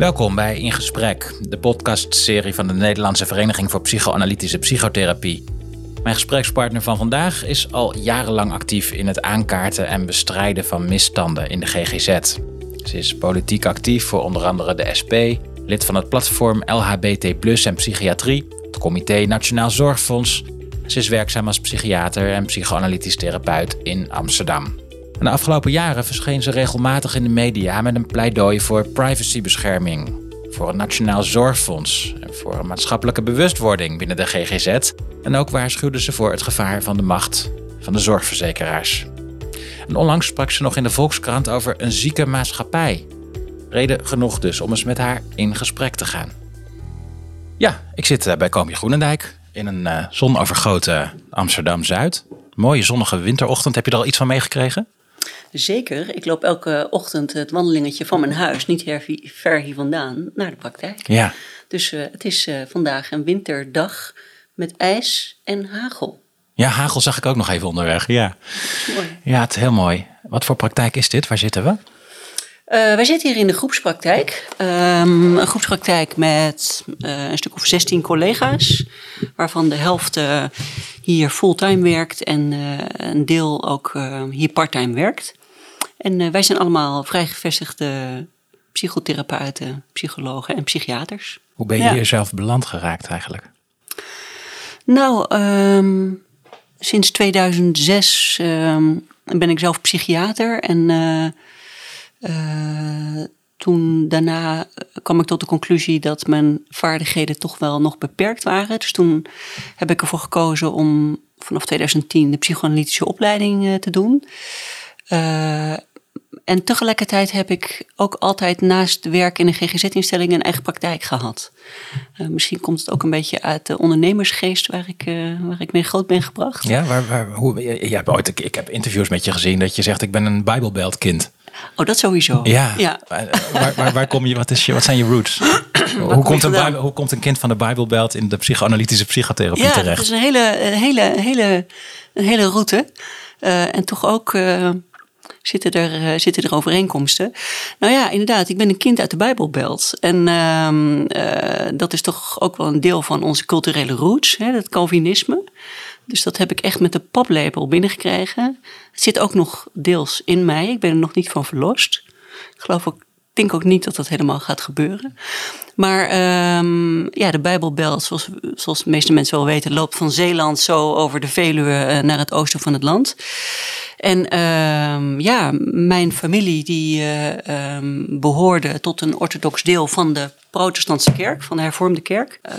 Welkom bij In Gesprek, de podcastserie van de Nederlandse Vereniging voor Psychoanalytische Psychotherapie. Mijn gesprekspartner van vandaag is al jarenlang actief in het aankaarten en bestrijden van misstanden in de GGZ. Ze is politiek actief voor onder andere de SP, lid van het platform LHBT en Psychiatrie, het Comité Nationaal Zorgfonds. Ze is werkzaam als psychiater en psychoanalytisch therapeut in Amsterdam. En de afgelopen jaren verscheen ze regelmatig in de media met een pleidooi voor privacybescherming, voor een nationaal zorgfonds en voor een maatschappelijke bewustwording binnen de GGZ. En ook waarschuwde ze voor het gevaar van de macht van de zorgverzekeraars. En onlangs sprak ze nog in de Volkskrant over een zieke maatschappij. Reden genoeg dus om eens met haar in gesprek te gaan. Ja, ik zit eh, bij Komje Groenendijk in een uh, zonovergoten Amsterdam-Zuid. Mooie zonnige winterochtend. Heb je er al iets van meegekregen? Zeker. Ik loop elke ochtend het wandelingetje van mijn huis, niet ver hier vandaan, naar de praktijk. Ja. Dus uh, het is uh, vandaag een winterdag met ijs en hagel. Ja, hagel zag ik ook nog even onderweg. Ja, Mooi. ja het is heel mooi. Wat voor praktijk is dit? Waar zitten we? Uh, wij zitten hier in de groepspraktijk. Um, een groepspraktijk met uh, een stuk of 16 collega's, waarvan de helft uh, hier fulltime werkt en een deel ook hier parttime werkt. En wij zijn allemaal vrij gevestigde psychotherapeuten, psychologen en psychiaters. Hoe ben je ja. hier zelf beland geraakt eigenlijk? Nou, um, sinds 2006 um, ben ik zelf psychiater en uh, toen daarna kwam ik tot de conclusie dat mijn vaardigheden toch wel nog beperkt waren. Dus toen heb ik ervoor gekozen om vanaf 2010 de psychoanalytische opleiding uh, te doen. Uh, en tegelijkertijd heb ik ook altijd naast werk in een GGZ-instelling een eigen praktijk gehad. Uh, misschien komt het ook een beetje uit de ondernemersgeest waar ik, uh, waar ik mee groot ben gebracht. Ja, waar, waar, hoe, je, hebt ooit, ik, ik heb interviews met je gezien dat je zegt ik ben een Bijbelbeltkind. Oh, dat sowieso. Ja. ja. Waar, waar, waar, kom je, wat, is je, wat zijn je roots? hoe, komt een Bijbel, hoe komt een kind van de Bijbelbelt in de psychoanalytische psychotherapie ja, terecht? Ja, dat is een hele, hele, hele, een hele route. Uh, en toch ook zitten, er, uh, zitten er overeenkomsten. Nou ja, inderdaad, ik ben een kind uit de Bijbelbelt. En dat is toch ook wel een deel van onze culturele roots, hè, dat Calvinisme. Dus dat heb ik echt met de paplepel binnengekregen. Het zit ook nog deels in mij. Ik ben er nog niet van verlost. Ik geloof denk ook niet dat dat helemaal gaat gebeuren. Maar um, ja, de Bijbelbelt, zoals, zoals de meeste mensen wel weten, loopt van Zeeland zo over de Veluwe naar het oosten van het land. En um, ja, mijn familie die uh, um, behoorde tot een orthodox deel van de protestantse kerk, van de hervormde kerk. Uh,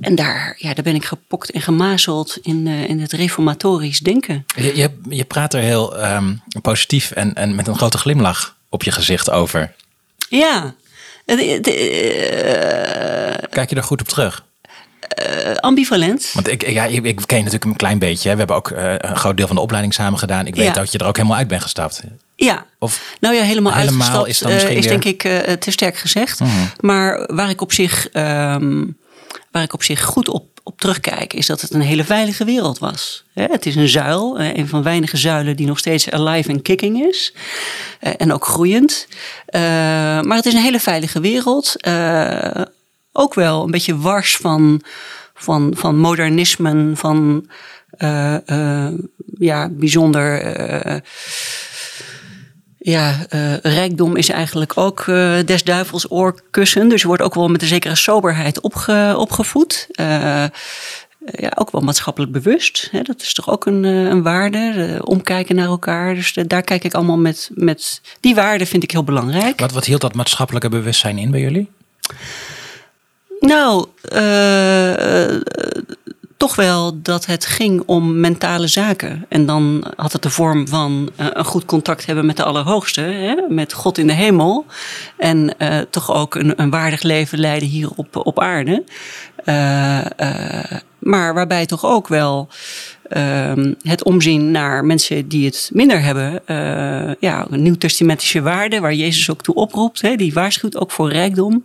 en daar, ja, daar ben ik gepokt en gemazeld in, uh, in het reformatorisch denken. Je, je, je praat er heel um, positief en, en met een grote glimlach op je gezicht over. Ja. De, de, Kijk je er goed op terug? Uh, ambivalent. Want ik, ja, ik, ik ken je natuurlijk een klein beetje. Hè. We hebben ook uh, een groot deel van de opleiding samen gedaan. Ik weet ja. dat je er ook helemaal uit bent gestapt. Ja, of nou ja, helemaal, helemaal uitgestapt is, dan misschien uh, is weer... denk ik te sterk gezegd. Mhm. Maar waar ik op zich, um, waar ik op zich goed op, op terugkijk, is dat het een hele veilige wereld was. Het is een zuil, een van weinige zuilen die nog steeds alive en kicking is. en ook groeiend. maar het is een hele veilige wereld. ook wel een beetje wars van van, van modernismen, van uh, uh, ja. Uh, ja, rijkdom is eigenlijk ook des duivels oorkussen. Dus je wordt ook wel met een zekere soberheid opge, opgevoed. ja, ook wel maatschappelijk bewust. Hè? Dat is toch ook een, een waarde. omkijken naar elkaar. Dus daar kijk ik allemaal met, met. Die waarde vind ik heel belangrijk. Wat, wat hield dat maatschappelijke bewustzijn in bij jullie? Nou, uh, toch wel dat het ging om mentale zaken. En dan had het de vorm van uh, een goed contact hebben met de Allerhoogste, hè, met God in de hemel. En uh, toch ook een, een, waardig leven leiden hier op, op aarde. maar waarbij toch ook wel het omzien naar mensen die het minder hebben. ja, een nieuwtestamentische waarde waar Jezus ook toe oproept. Hè, die waarschuwt ook voor rijkdom.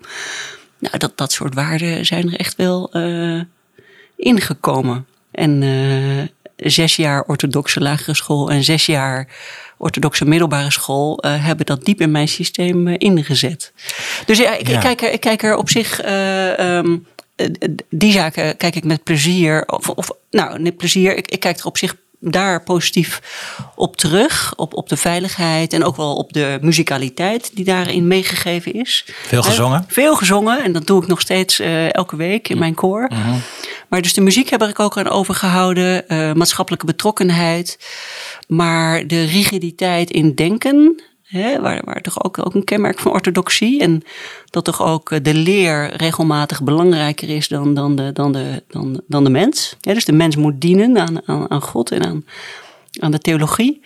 Nou, dat, dat soort waarden zijn er echt wel ingekomen. En uh, zes jaar orthodoxe lagere school en zes jaar orthodoxe middelbare school hebben dat diep in mijn systeem ingezet. Dus ja, ik, Ik, kijk er, ik kijk er op zich. Ehm, die zaken kijk ik met plezier. Of, of nou, niet plezier. Ik, ik kijk er op zich daar positief op terug. Op, op de veiligheid en ook wel op de muzikaliteit die daarin meegegeven is. Veel gezongen? veel gezongen en dat doe ik nog steeds uh, elke week in mijn koor. Mhm. Maar dus de muziek heb ik ook aan overgehouden, uh, maatschappelijke betrokkenheid. Maar de rigiditeit in denken, Hè, waar, waar toch ook, ook een kenmerk van orthodoxie. En dat toch ook eh, de leer regelmatig belangrijker is dan, dan, de, dan, de, dan, dan de mens. dus de mens moet dienen aan, aan, aan God en aan, aan de theologie.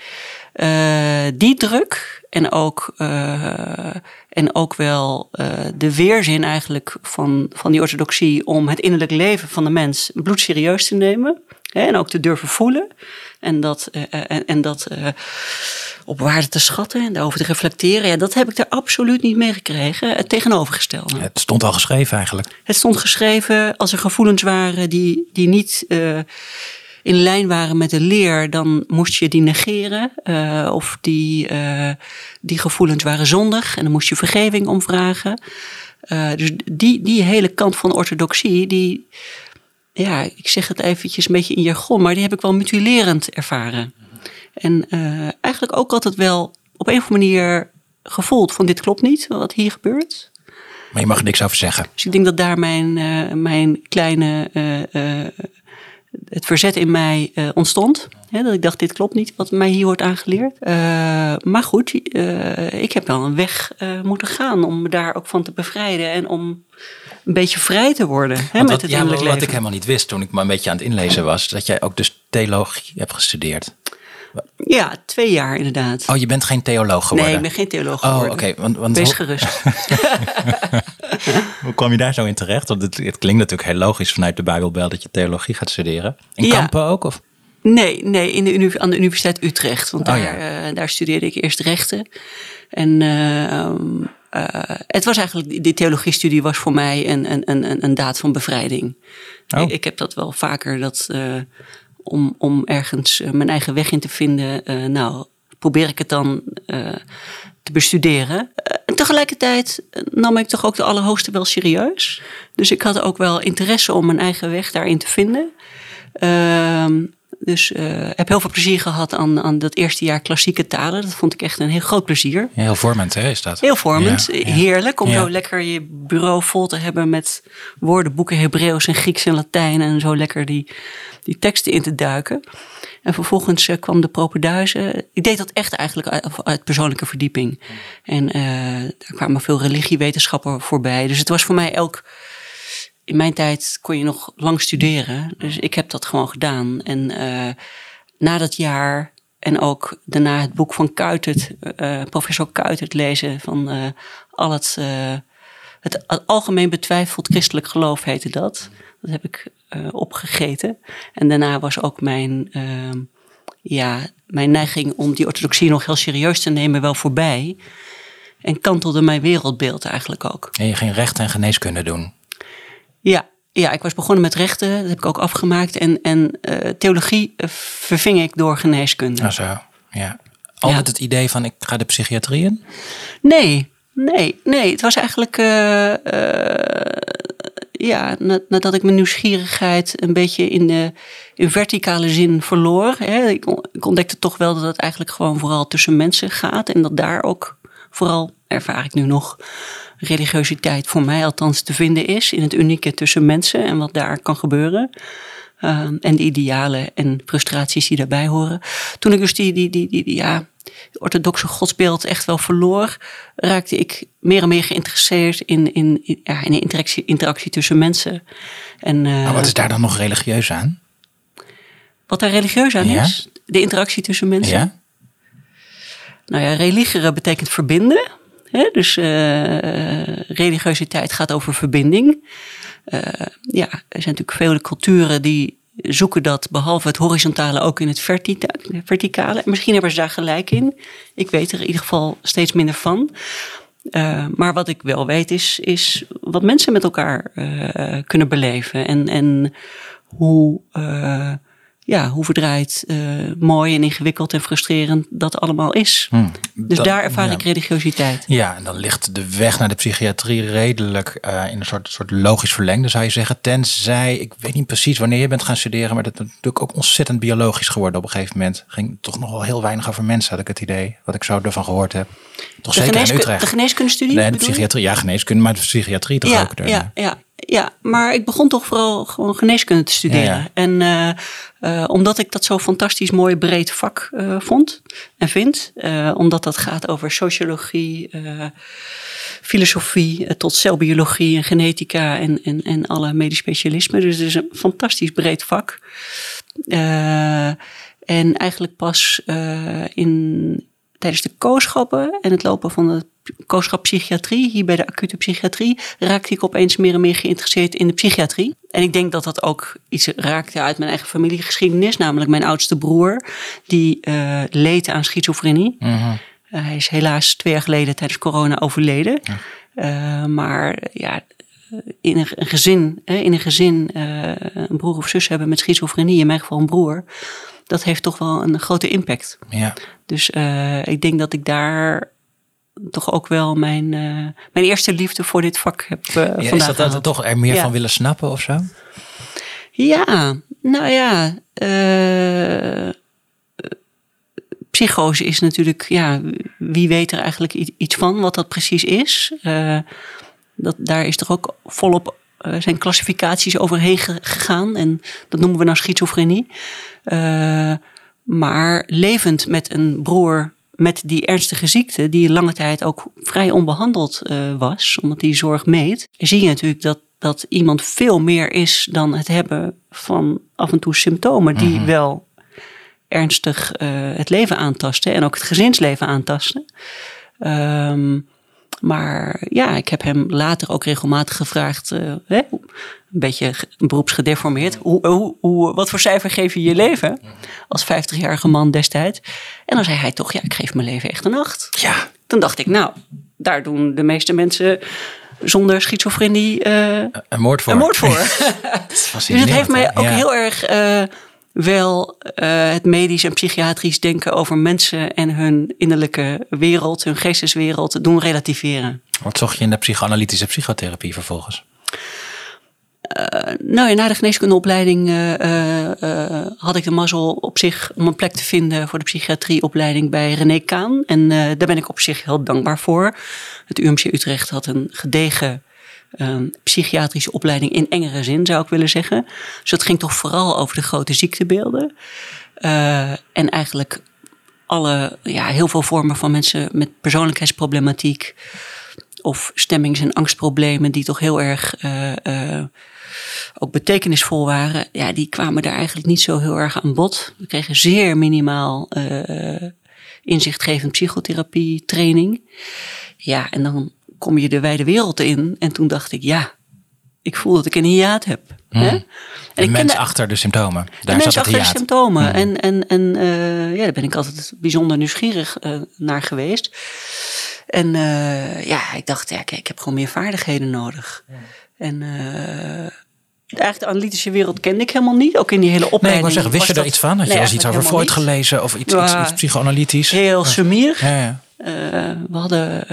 Uh, die druk en ook, uh, en ook wel uh, de weerzin eigenlijk van, van die orthodoxie om het innerlijk leven van de mens bloedserieus te nemen. Hè, en ook te durven voelen. En dat, en, en dat op waarde te schatten en daarover te reflecteren. Ja, dat heb ik er absoluut niet mee gekregen. Het tegenovergestelde. het stond al geschreven eigenlijk. Het stond geschreven als er gevoelens waren die, die niet in lijn waren met de leer, dan moest je die negeren. Uh, of die, uh, die gevoelens waren zondig en dan moest je vergeving om vragen. dus die, die hele kant van orthodoxie, die, ja, ik zeg het eventjes een beetje in jargon, maar die heb ik wel mutilerend ervaren. En uh, eigenlijk ook altijd wel op een of andere manier gevoeld van dit klopt niet, wat hier gebeurt. Maar je mag er niks over zeggen. Dus ik denk dat daar mijn, uh, mijn kleine, uh, het verzet in mij ontstond. dat ik dacht, dit klopt niet wat mij hier wordt aangeleerd. maar goed, ik heb wel een weg moeten gaan om me daar ook van te bevrijden. En om een beetje vrij te worden hè, met het ja, Wat leven. ik helemaal niet wist toen ik maar een beetje aan het inlezen was. Dat jij ook dus theologie hebt gestudeerd. Ja, twee jaar inderdaad. Oh, je bent geen theoloog geworden? Nee, ik ben geen theoloog oh, geworden. Oh, oké. Want, want Wees gerust. hoe kwam je daar zo in terecht? Want het, het, klinkt natuurlijk heel logisch vanuit de Bijbelbel dat je theologie gaat studeren. In Kampen ook? Of? Nee, nee in de, aan de Universiteit Utrecht. Want oh, daar, ja. uh, daar studeerde ik eerst rechten. En uh, uh, het was eigenlijk, die theologiestudie was voor mij een, een, een, een daad van bevrijding. Oh. Ik, ik, heb dat wel vaker, dat om, om ergens eh, mijn eigen weg in te vinden. Uh, nou, probeer ik het dan uh, te bestuderen. en tegelijkertijd nam ik toch ook de Allerhoogste wel serieus. Dus ik had ook wel interesse om mijn eigen weg daarin te vinden. Dus uh, heb heel veel plezier gehad aan, aan dat eerste jaar klassieke talen. Dat vond ik echt een heel groot plezier. heel vormend, hè, is dat? Heel vormend. Heerlijk om zo lekker je bureau vol te hebben met woorden, boeken, Hebreeuws en Grieks en Latijn. En zo lekker die, die teksten in te duiken. En vervolgens uh, kwam de propenduizen. Ik deed dat echt eigenlijk uit, uit persoonlijke verdieping. En uh, daar kwamen veel religiewetenschappen voorbij. Dus het was voor mij elk in mijn tijd kon je nog lang studeren. Dus ik heb dat gewoon gedaan. En uh, na dat jaar en ook daarna het boek van Kuitert, uh, professor Kuitert lezen van al het, het, algemeen betwijfeld christelijk geloof heette dat. Dat heb ik opgegeten. En daarna was ook mijn, ehm, ja, mijn neiging om die orthodoxie nog heel serieus te nemen wel voorbij. En kantelde mijn wereldbeeld eigenlijk ook. En je ging recht en geneeskunde doen? Ja, ja, ik was begonnen met rechten, dat heb ik ook afgemaakt. En, en uh, theologie uh, verving ik door geneeskunde. Ah, zo, ja. Altijd het idee van ik ga de psychiatrie in? Nee, nee, nee. Het was eigenlijk, uh, ja, nadat ik mijn nieuwsgierigheid een beetje in, de, in verticale zin verloor. Hè, ik ontdekte toch wel dat het eigenlijk gewoon vooral tussen mensen gaat. En dat daar ook vooral, ervaar ik nu nog, religiositeit voor mij althans te vinden is in het unieke tussen mensen en wat daar kan gebeuren. Uh, en de idealen en frustraties die daarbij horen. Toen ik dus die, die, die, die, ja, orthodoxe godsbeeld echt wel verloor, raakte ik meer en meer geïnteresseerd in, in, in, ja, in de interactie, interactie tussen mensen. En, uh, maar wat is daar dan nog religieus aan? Wat daar religieus aan is? De interactie tussen mensen. Ja? Nou ja, religeren betekent verbinden. Dus uh, religiositeit gaat over verbinding. Uh, ja, er zijn natuurlijk vele culturen die zoeken dat behalve het horizontale ook in het verticale. Misschien hebben ze daar gelijk in. Ik weet er in ieder geval steeds minder van. Uh, maar wat ik wel weet is, is wat mensen met elkaar kunnen beleven. En, en hoe, ja, hoe verdraaid, uh, mooi en ingewikkeld en frustrerend dat allemaal is. Hmm. Dus Dat- daar ervaar ja. ik religiositeit. Ja, en dan ligt de weg naar de psychiatrie redelijk eh, in een soort, soort logisch verlengde, zou je zeggen. Tenzij, ik weet niet precies wanneer je bent gaan studeren, maar dat is natuurlijk ook ontzettend biologisch geworden op een gegeven moment. Ging toch nog wel heel weinig over mensen, had ik het idee, wat ik zo ervan gehoord heb. Toch De, zeker in Utrecht. de geneeskundestudie? nee, de psychiatrie, ja, geneeskunde, maar de psychiatrie toch ja, ook. ja, ja, ja, maar ik begon toch vooral gewoon geneeskunde te studeren. Ja, ja. En eh, eh, omdat ik dat zo'n fantastisch mooi breed vak eh, vond en vind, omdat dat gaat over sociologie, filosofie tot celbiologie en genetica en, en, en alle medisch specialismen. Dus het is een fantastisch breed vak. En eigenlijk pas in, tijdens de kooschappen en het lopen van de kooschap psychiatrie, hier bij de acute psychiatrie, raakte ik opeens meer en meer geïnteresseerd in de psychiatrie. En ik denk dat dat ook iets raakte uit mijn eigen familiegeschiedenis, namelijk mijn oudste broer, die eh, leed aan schizofrenie. Mhm. Uh, hij is helaas twee jaar geleden tijdens corona overleden. Uh, maar ja, in een, een gezin, in een gezin een broer of zus hebben met schizofrenie, in mijn geval een broer, dat heeft toch wel een grote impact. Ja. Dus uh, ik denk dat ik daar toch ook wel mijn, uh, mijn eerste liefde voor dit vak heb uh, ja, vandaag Is dat, dat gehad. toch er meer Ja. van willen snappen of zo? Ja, nou ja. eh, psychose is natuurlijk, ja, wie weet er eigenlijk iets van wat dat precies is. Eh, dat, daar is toch ook volop eh, zijn klassificaties overheen ge- gegaan. En dat noemen we nou schizofrenie. Eh, maar levend met een broer met die ernstige ziekte, die lange tijd ook vrij onbehandeld eh, was, omdat die zorg meet, zie je natuurlijk dat, dat iemand veel meer is dan het hebben van af en toe symptomen die Mhm. wel ernstig eh, het leven aantasten en ook het gezinsleven aantasten. Ehm, maar ja, ik heb hem later ook regelmatig gevraagd, eh, hè, een beetje ge- beroepsgedeformeerd, hoe, hoe, hoe, wat voor cijfer geef je je leven als 50-jarige man destijds? En dan zei hij toch, ja, ik geef mijn leven echt een acht. Ja. Toen dacht ik, nou, daar doen de meeste mensen zonder schizofrenie eh, Een moord voor. een moord voor. Dat is Dus het heeft mij ook Ja. heel erg eh, wel eh, het medisch en psychiatrisch denken over mensen en hun innerlijke wereld, hun geesteswereld, doen relativeren. Wat zocht je in de psychoanalytische psychotherapie vervolgens? Nou ja, na de geneeskundeopleiding eh, eh, eh, had ik de mazzel op zich om een plek te vinden voor de psychiatrieopleiding bij René Kaan. En eh, daar ben ik op zich heel dankbaar voor. Het UMC Utrecht had een gedegen eh, psychiatrische opleiding in engere zin, zou ik willen zeggen. Dus het ging toch vooral over de grote ziektebeelden. Eh, en eigenlijk alle, ja, heel veel vormen van mensen met persoonlijkheidsproblematiek of stemmings- en angstproblemen die toch heel erg eh, eh, ook betekenisvol waren, ja, die kwamen daar eigenlijk niet zo heel erg aan bod. We kregen zeer minimaal inzichtgevend psychotherapie training. Ja, en dan kom je de wijde wereld in. En toen dacht ik, ja, ik voel dat ik een hiaat heb. Hè? En De ik mens achter de symptomen. de Daar mens achter de hiaat. symptomen. En, en, en eh, ja, daar ben ik altijd bijzonder nieuwsgierig eh, naar geweest. En eh, ja, ik dacht, ja, kijk, ik heb gewoon meer vaardigheden nodig. En eh, eigenlijk de analytische wereld kende ik helemaal niet. Ook in die hele Nee, ik opleiding. wou zeggen, wist je er dat- iets van? Had je Nee, iets over Freud gelezen of iets, Ja. iets, iets psychoanalytisch? Heel sumier. Ja, ja. We hadden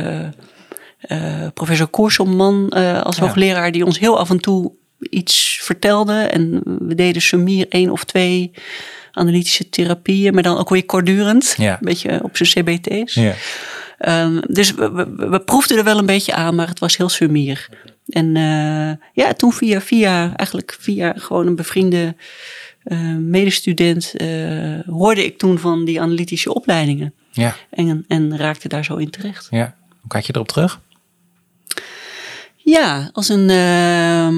eh, professor Koerselman eh, als Ja. hoogleraar die ons heel af en toe iets vertelde. En we deden sumier één of twee analytische therapieën, maar dan ook weer kortdurend. Ja. Een beetje op zijn CBT's. Ja. Ehm, dus we, we, we proefden er wel een beetje aan, maar het was heel sumier. En eh, ja, toen via, via, eigenlijk via gewoon een bevriende medestudent, hoorde ik toen van die analytische opleidingen. Ja, En, en raakte daar zo in terecht. ja. Hoe kijk je erop terug? Ja, als een ehm,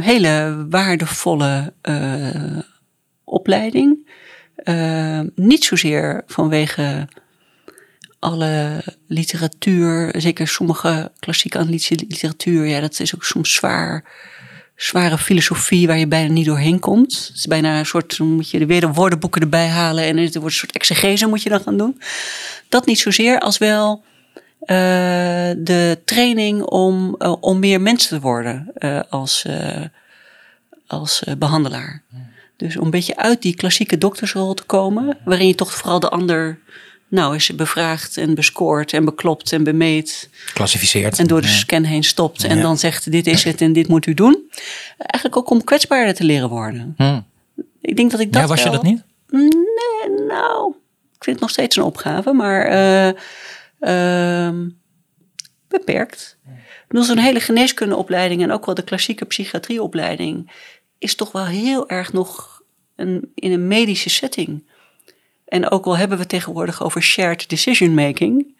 hele waardevolle eh, opleiding. Eh, niet zozeer vanwege alle literatuur, zeker sommige klassieke analytische literatuur. Ja, dat is ook soms zwaar, zware filosofie waar je bijna niet doorheen komt. Het is bijna een soort, moet je er weer de woordenboeken erbij halen en er wordt een soort exegese moet je dan gaan doen. Dat niet zozeer als wel de training om, eh, om meer mens te worden eh, als, eh, als eh, behandelaar. Dus om een beetje uit die klassieke doktersrol te komen, waarin je toch vooral de ander nou, is bevraagd en bescoord en beklopt en bemeet. Klassificeert. En door de scan heen stopt en dan zegt dit is het en dit moet u doen. Eigenlijk ook om kwetsbaarder te leren worden. Hm. Ik denk dat ik dat Ja, was je wel- dat niet? Nee, nou, ik vind het nog steeds een opgave, maar eh, ehm, beperkt. Bedoel, zo'n hele geneeskundeopleiding en ook wel de klassieke psychiatrieopleiding is toch wel heel erg nog in een medische setting. En ook al hebben we tegenwoordig over shared decision making,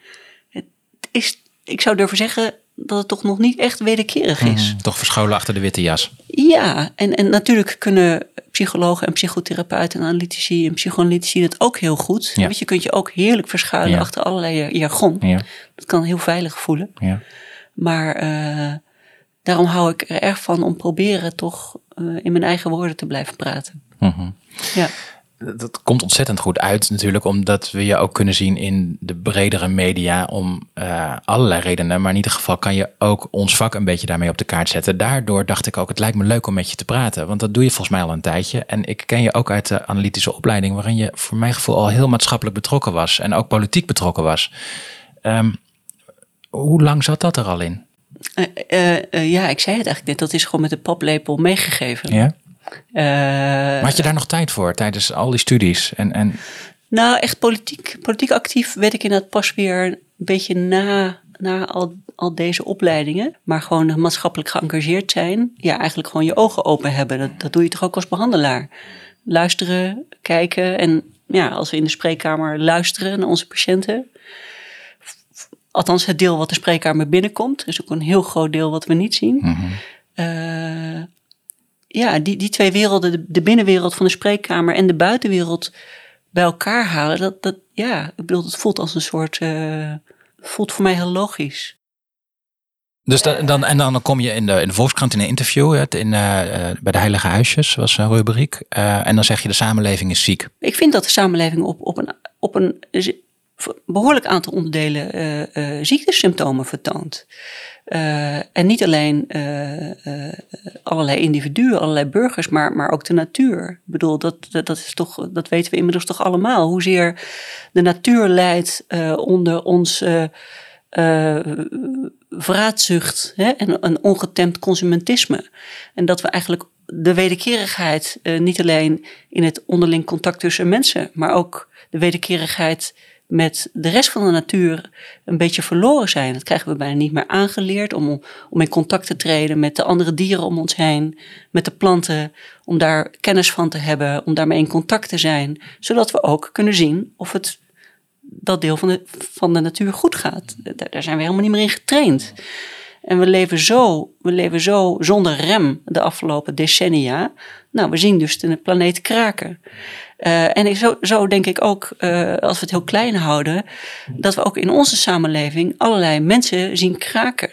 het is, ik zou durven zeggen dat het toch nog niet echt wederkerig is. Hm, Toch verscholen achter de witte jas. Ja, en, en natuurlijk kunnen psychologen en psychotherapeuten en analytici en psychoanalytici dat ook heel goed. Ja. Want je kunt je ook heerlijk verschuilen Ja. achter allerlei jargon. Ja, Dat kan heel veilig voelen. ja. Maar eh, daarom hou ik er erg van om proberen toch eh, in mijn eigen woorden te blijven praten. Mhm. Ja, Dat komt ontzettend goed uit natuurlijk, omdat we je ook kunnen zien in de bredere media om eh, allerlei redenen. Maar in ieder geval kan je ook ons vak een beetje daarmee op de kaart zetten. Daardoor dacht ik ook, het lijkt me leuk om met je te praten. Want dat doe je volgens mij al een tijdje. En ik ken je ook uit de analytische opleiding, waarin je voor mijn gevoel al heel maatschappelijk betrokken was. En ook politiek betrokken was. Ehm, hoe lang zat dat er al in? Eh, eh, ja ik zei het eigenlijk net, dat is gewoon met de paplepel meegegeven. Ja? Eh, Maar had je daar nog tijd voor tijdens al die studies? En, en Nou, echt politiek, politiek actief werd ik inderdaad pas weer een beetje na, na al, al deze opleidingen. Maar gewoon maatschappelijk geëngageerd zijn. Ja, eigenlijk gewoon je ogen open hebben. Dat, dat doe je toch ook als behandelaar. Luisteren, kijken en ja, als we in de spreekkamer luisteren naar onze patiënten. Althans, het deel wat de spreekkamer binnenkomt. Is ook een heel groot deel wat we niet zien. Eh, ja, die, die twee werelden, de, de binnenwereld van de spreekkamer en de buitenwereld bij elkaar halen, dat, dat ja, ik bedoel, het voelt als een soort, eh, voelt voor mij heel logisch. Dus dan, dan, en dan kom je in de, in de Volkskrant in een interview hè, in, eh, eh, bij de Heilige Huisjes, was een rubriek. En dan zeg je de samenleving is ziek. Ik vind dat de samenleving op, op een, op een behoorlijk aantal onderdelen eh, eh, ziektesymptomen vertoont. Eh, en niet alleen allerlei individuen, allerlei burgers, maar, maar ook de natuur. Ik bedoel, dat, dat, is toch, dat weten we inmiddels toch allemaal. Hoezeer de natuur leidt onder ons vraatzucht hè, en een ongetemd consumentisme. En dat we eigenlijk de wederkerigheid niet alleen in het onderling contact tussen mensen, maar ook de wederkerigheid met de rest van de natuur een beetje verloren zijn. Dat krijgen we bijna niet meer aangeleerd om, om in contact te treden met de andere dieren om ons heen, met de planten, om daar kennis van te hebben, om daarmee in contact te zijn, zodat we ook kunnen zien of het dat deel van de, van de natuur goed gaat. Daar, zijn we helemaal niet meer in getraind. En we leven, zo, we leven zo zonder rem de afgelopen decennia. Nou, we zien dus de planeet kraken. Uh, en zo, zo denk ik ook, uh, als we het heel klein houden, dat we ook in onze samenleving allerlei mensen zien kraken.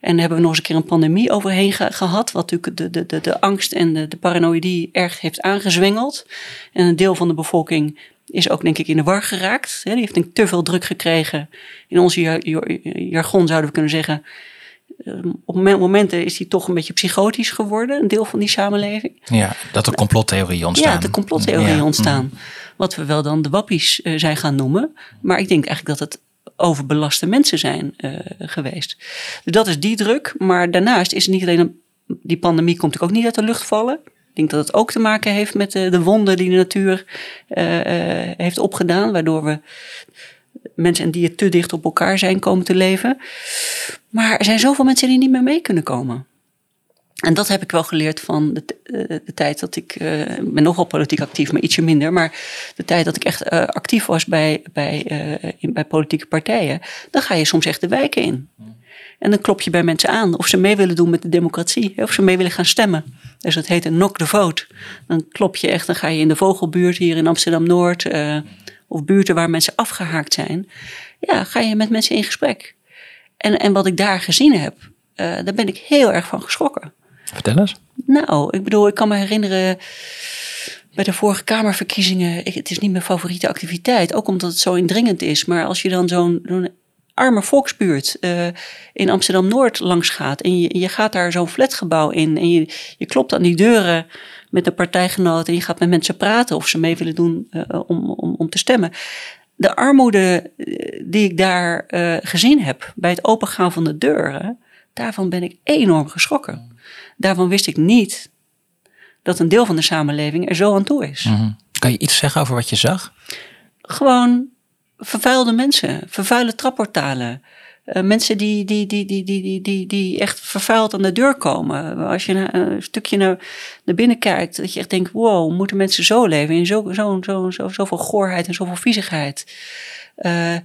En hebben we nog eens een keer een pandemie overheen ge gehad, wat natuurlijk de, de, de, de angst en de, de paranoïdie erg heeft aangezwengeld. En een deel van de bevolking is ook denk ik in de war geraakt. Die heeft denk te veel druk gekregen. In onze jargon zouden we kunnen zeggen, op momenten is hij toch een beetje psychotisch geworden, een deel van die samenleving. Ja, dat er complottheorieën ontstaan. Ja, de complottheorieën ja. ontstaan. Wat we wel dan de wappies uh, zijn gaan noemen. Maar ik denk eigenlijk dat het overbelaste mensen zijn uh, geweest. Dus dat is die druk. Maar daarnaast is het niet alleen een, die pandemie komt natuurlijk ook niet uit de lucht vallen. Ik denk dat het ook te maken heeft met de, de wonden die de natuur uh, heeft opgedaan, waardoor we mensen en dieren te dicht op elkaar zijn komen te leven. Maar er zijn zoveel mensen die niet meer mee kunnen komen. En dat heb ik wel geleerd van de, de, de tijd dat ik. Uh, ben nogal politiek actief, maar ietsje minder. Maar de tijd dat ik echt uh, actief was bij, bij, in, bij politieke partijen. Dan ga je soms echt de wijken in. En dan klop je bij mensen aan of ze mee willen doen met de democratie. Of ze mee willen gaan stemmen. Dus dat heet een knock the vote. Dan klop je echt, dan ga je in de Vogelbuurt hier in Amsterdam-Noord. Of buurten waar mensen afgehaakt zijn. Ja, ga je met mensen in gesprek. En, en wat ik daar gezien heb, daar ben ik heel erg van geschrokken. Vertel eens. Nou, ik bedoel, ik kan me herinneren bij de vorige Kamerverkiezingen. Ik, het is niet mijn favoriete activiteit, ook omdat het zo indringend is. Maar als je dan zo'n arme volksbuurt uh, in Amsterdam-Noord langs gaat. En je, je gaat daar zo'n flatgebouw in en je, je klopt aan die deuren met een partijgenoot en je gaat met mensen praten of ze mee willen doen uh, om, om, om te stemmen. De armoede die ik daar uh, gezien heb bij het opengaan van de deuren, daarvan ben ik enorm geschrokken. Daarvan wist ik niet dat een deel van de samenleving er zo aan toe is. Mm -hmm. Kan je iets zeggen over wat je zag? Gewoon vervuilde mensen, vervuilde trapportalen. Uh, mensen die, die, die, die, die, die, die, die echt vervuild aan de deur komen. Als je een stukje naar, naar binnen kijkt, dat je echt denkt: wow, moeten mensen zo leven in zo, zo, zo, zo, zoveel goorheid en zoveel viezigheid? Uh,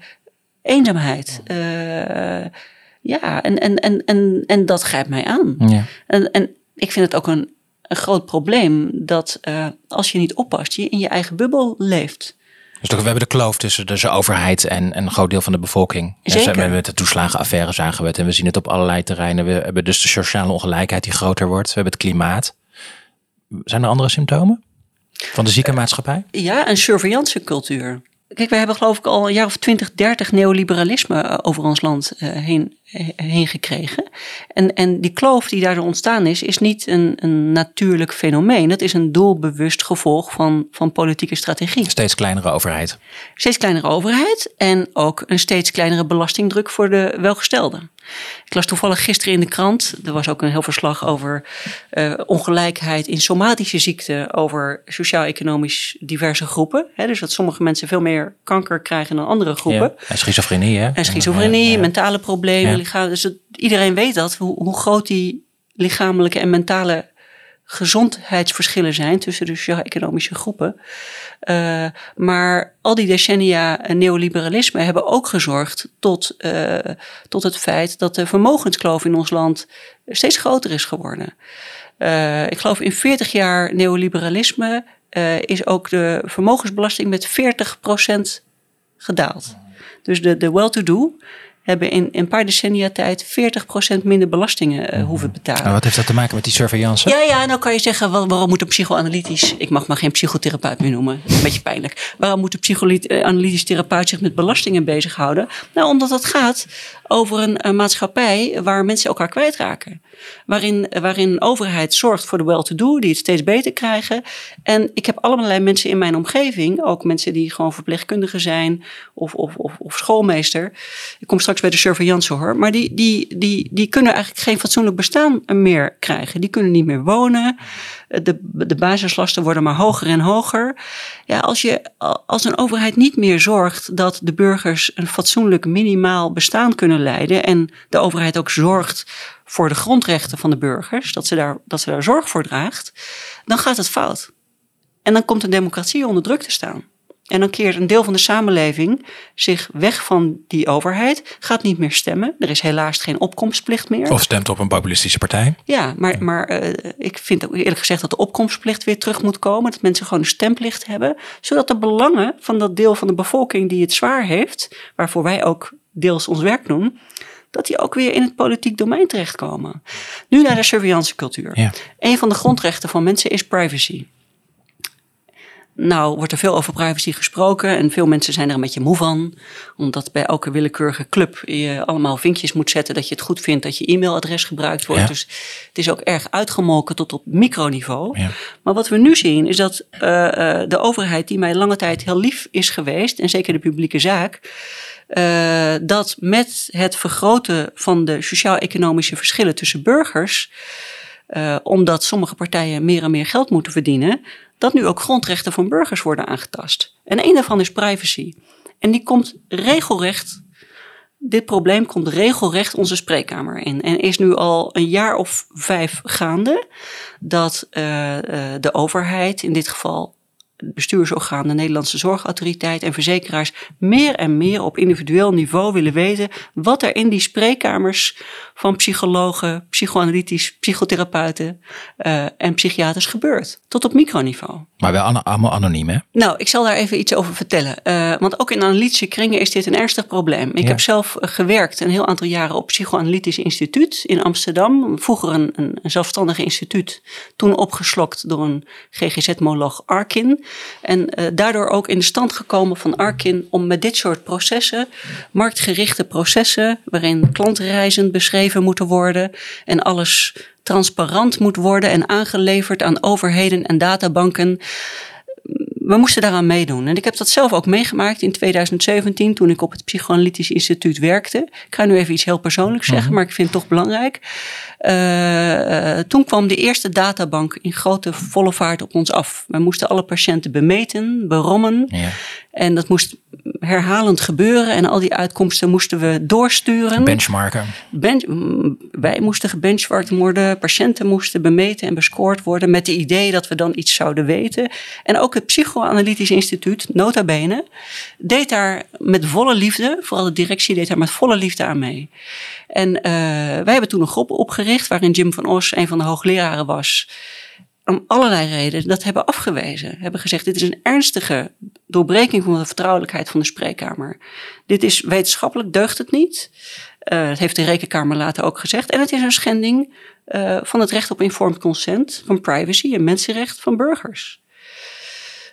eenzaamheid. Uh, ja, en, en, en, en, en dat grijpt mij aan. Ja. En, en ik vind het ook een, een groot probleem dat als je niet oppast, je in je eigen bubbel leeft. Dus we hebben de kloof tussen de overheid en, en een groot deel van de bevolking. Zeker. En met de toeslagenaffaire zagen we het. En we zien het op allerlei terreinen. We hebben dus de sociale ongelijkheid die groter wordt. We hebben het klimaat. Zijn er andere symptomen van de zieke maatschappij? Ja, een surveillancecultuur. Kijk, we hebben geloof ik al een jaar of 20, 30 neoliberalisme over ons land heen, heen gekregen. En, en die kloof die daardoor ontstaan is, is niet een, een natuurlijk fenomeen. Dat is een doelbewust gevolg van, van politieke strategie. Steeds kleinere overheid. Steeds kleinere overheid en ook een steeds kleinere belastingdruk voor de welgestelden. Ik las toevallig gisteren in de krant, er was ook een heel verslag over uh, ongelijkheid in somatische ziekten, over sociaal-economisch diverse groepen. Hè, dus dat sommige mensen veel meer kanker krijgen dan andere groepen. Ja, en schizofrenie, hè? En schizofrenie, ja, ja. mentale problemen, Dus iedereen weet dat, hoe, groot die lichamelijke en mentale gezondheidsverschillen zijn tussen de sociaal-economische groepen. Uh, maar al die decennia neoliberalisme hebben ook gezorgd tot, uh, tot het feit dat de vermogenskloof in ons land steeds groter is geworden. Uh, ik geloof in 40 jaar neoliberalisme is ook de vermogensbelasting met 40% gedaald. Dus de, de well-to-do hebben in een paar decennia tijd 40% minder belastingen uh, hoeven betalen. En wat heeft dat te maken met die surveillance? Ja, ja, nou kan je zeggen, waarom moet een psychoanalytisch, ik mag maar geen psychotherapeut meer noemen, een beetje pijnlijk. Waarom moet een psychoanalytisch therapeut zich met belastingen bezighouden? Nou, omdat het gaat over een, een maatschappij waar mensen elkaar kwijtraken. Waarin, waarin een overheid zorgt voor de well-to-do, die het steeds beter krijgen. En ik heb allerlei mensen in mijn omgeving, ook mensen die gewoon verpleegkundigen zijn of, of, of, of schoolmeester. Ik kom straks bij de surveillance hoor. Maar die, die, die, die kunnen eigenlijk geen fatsoenlijk bestaan meer krijgen. Die kunnen niet meer wonen. De, de basislasten worden maar hoger en hoger. Ja, als, je, als een overheid niet meer zorgt dat de burgers een fatsoenlijk minimaal bestaan kunnen leiden. En de overheid ook zorgt voor de grondrechten van de burgers, dat ze daar, dat ze daar zorg voor draagt, dan gaat het fout. En dan komt een democratie onder druk te staan. En dan keert een deel van de samenleving zich weg van die overheid, gaat niet meer stemmen. Er is helaas geen opkomstplicht meer. Of stemt op een populistische partij. Ja, maar, maar uh, ik vind ook eerlijk gezegd dat de opkomstplicht weer terug moet komen. Dat mensen gewoon een stemplicht hebben. Zodat de belangen van dat deel van de bevolking die het zwaar heeft, waarvoor wij ook deels ons werk doen, dat die ook weer in het politiek domein terechtkomen. Nu naar de surveillancecultuur. Ja. Een van de grondrechten van mensen is privacy. Nou, wordt er veel over privacy gesproken en veel mensen zijn er een beetje moe van. Omdat bij elke willekeurige club je allemaal vinkjes moet zetten dat je het goed vindt dat je e-mailadres gebruikt wordt. Ja. Dus het is ook erg uitgemolken tot op microniveau. Ja. Maar wat we nu zien is dat uh, uh, de overheid, die mij lange tijd heel lief is geweest, en zeker de publieke zaak, uh, dat met het vergroten van de sociaal-economische verschillen tussen burgers, uh, omdat sommige partijen meer en meer geld moeten verdienen, dat nu ook grondrechten van burgers worden aangetast. En een daarvan is privacy. En die komt regelrecht, dit probleem komt regelrecht onze spreekkamer in. En is nu al een jaar of vijf gaande dat uh, de overheid, in dit geval bestuursorgaan, de Nederlandse Zorgautoriteit en verzekeraars meer en meer op individueel niveau willen weten wat er in die spreekkamers van psychologen, psychoanalytisch, psychotherapeuten uh, en psychiaters gebeurt. Tot op microniveau. Maar wel allemaal anoniem, hè? Nou, ik zal daar even iets over vertellen. Uh, want ook in analytische kringen is dit een ernstig probleem. Ik Ja. heb zelf uh, gewerkt een heel aantal jaren op Psychoanalytisch Instituut in Amsterdam. Vroeger een, een, een zelfstandig instituut, toen opgeslokt door een GGZ-moloog Arkin. En uh, daardoor ook in de stand gekomen van Arkin om met dit soort processen, marktgerichte processen, waarin klantreizen beschreven moeten worden en alles transparant moet worden en aangeleverd aan overheden en databanken we moesten daaraan meedoen. En ik heb dat zelf ook meegemaakt in 2017 toen ik op het Psychoanalytisch Instituut werkte. Ik ga nu even iets heel persoonlijks zeggen, mhm. maar ik vind het toch belangrijk. Uh, toen kwam de eerste databank in grote volle vaart op ons af. We moesten alle patiënten bemeten, berommen. Ja. En dat moest herhalend gebeuren. En al die uitkomsten moesten we doorsturen. Benchmarken. wij moesten gebenchmarkt worden. Patiënten moesten bemeten en bescoord worden. Met de idee dat we dan iets zouden weten. En ook het Psychoanalytisch Instituut, nota bene, deed daar met volle liefde. Vooral de directie deed daar met volle liefde aan mee. En uh, wij hebben toen een groep opgericht. Waarin Jim van Os een van de hoogleraren was om allerlei redenen dat hebben afgewezen. Hebben gezegd: dit is een ernstige doorbreking van de vertrouwelijkheid van de spreekkamer. Dit is wetenschappelijk deugt het niet. Uh, dat heeft de Rekenkamer later ook gezegd. En het is een schending uh, van het recht op informed consent, van privacy en mensenrecht van burgers.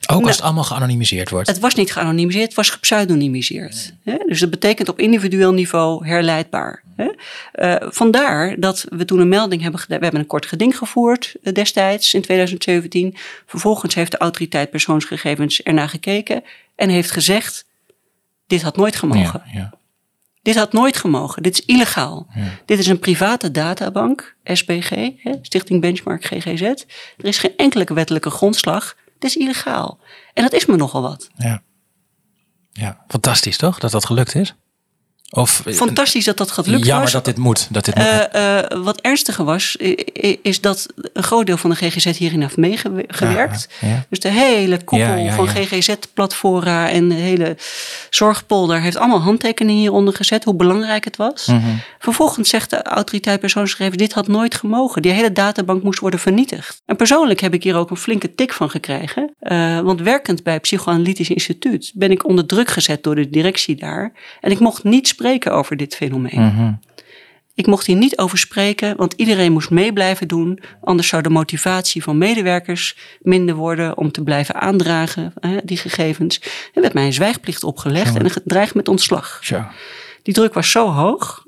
Ook als het allemaal geanonimiseerd wordt? Het was niet geanonimiseerd, het was gepseudonymiseerd. Dus dat betekent op individueel niveau herleidbaar. Uh, vandaar dat we toen een melding hebben gedaan. We hebben een kort geding gevoerd uh, destijds in 2017. Vervolgens heeft de autoriteit persoonsgegevens ernaar gekeken en heeft gezegd: dit had nooit gemogen. Ja, ja. Dit had nooit gemogen. Dit is illegaal. Ja. Dit is een private databank, SBG, Stichting Benchmark GGZ. Er is geen enkele wettelijke grondslag. Dit is illegaal. En dat is me nogal wat. Ja. Ja, fantastisch toch dat dat gelukt is? Of, Fantastisch dat dat gelukt was. Jammer dat dit moet. Dat dit moet. Uh, uh, wat ernstiger was, is dat een groot deel van de GGZ hierin heeft meegewerkt. Dus de hele koepel van GGZ-platforma en de hele zorgpolder heeft allemaal handtekeningen hieronder gezet, hoe belangrijk het was. Mm -hmm. Vervolgens zegt de autoriteit persoonsgegevens, dit had nooit gemogen. Die hele databank moest worden vernietigd. En persoonlijk heb ik hier ook een flinke tik van gekregen. Uh, want werkend bij het Psychoanalytisch Instituut ben ik onder druk gezet door de directie daar. En ik mocht niet spreken over dit fenomeen. Mhm. Ik mocht hier niet over spreken, want iedereen moest mee blijven doen. Anders zou de motivatie van medewerkers minder worden om te blijven aandragen, hè, die gegevens. Er werd mij een zwijgplicht opgelegd en gedreigd met ontslag. Die druk was zo hoog,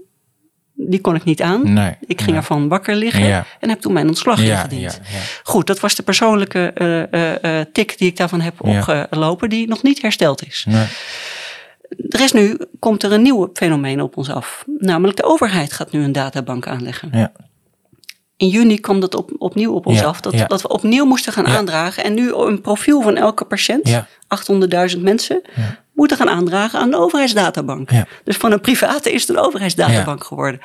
die kon ik niet aan. Nee, ik ging ervan wakker liggen en heb toen mijn ontslag ja, ingediend. Ja, Goed, dat was de persoonlijke uh, uh, tik die ik daarvan heb opgelopen, die nog niet hersteld is. Nee. Er is nu, komt er een nieuw fenomeen op ons af. Namelijk de overheid gaat nu een databank aanleggen. Ja. In juni kwam dat op, opnieuw op ons af. Dat, dat we opnieuw moesten gaan aandragen. En nu een profiel van elke patiënt, 800.000 mensen, moeten gaan aandragen aan de overheidsdatabank. Dus van een private is het een overheidsdatabank geworden.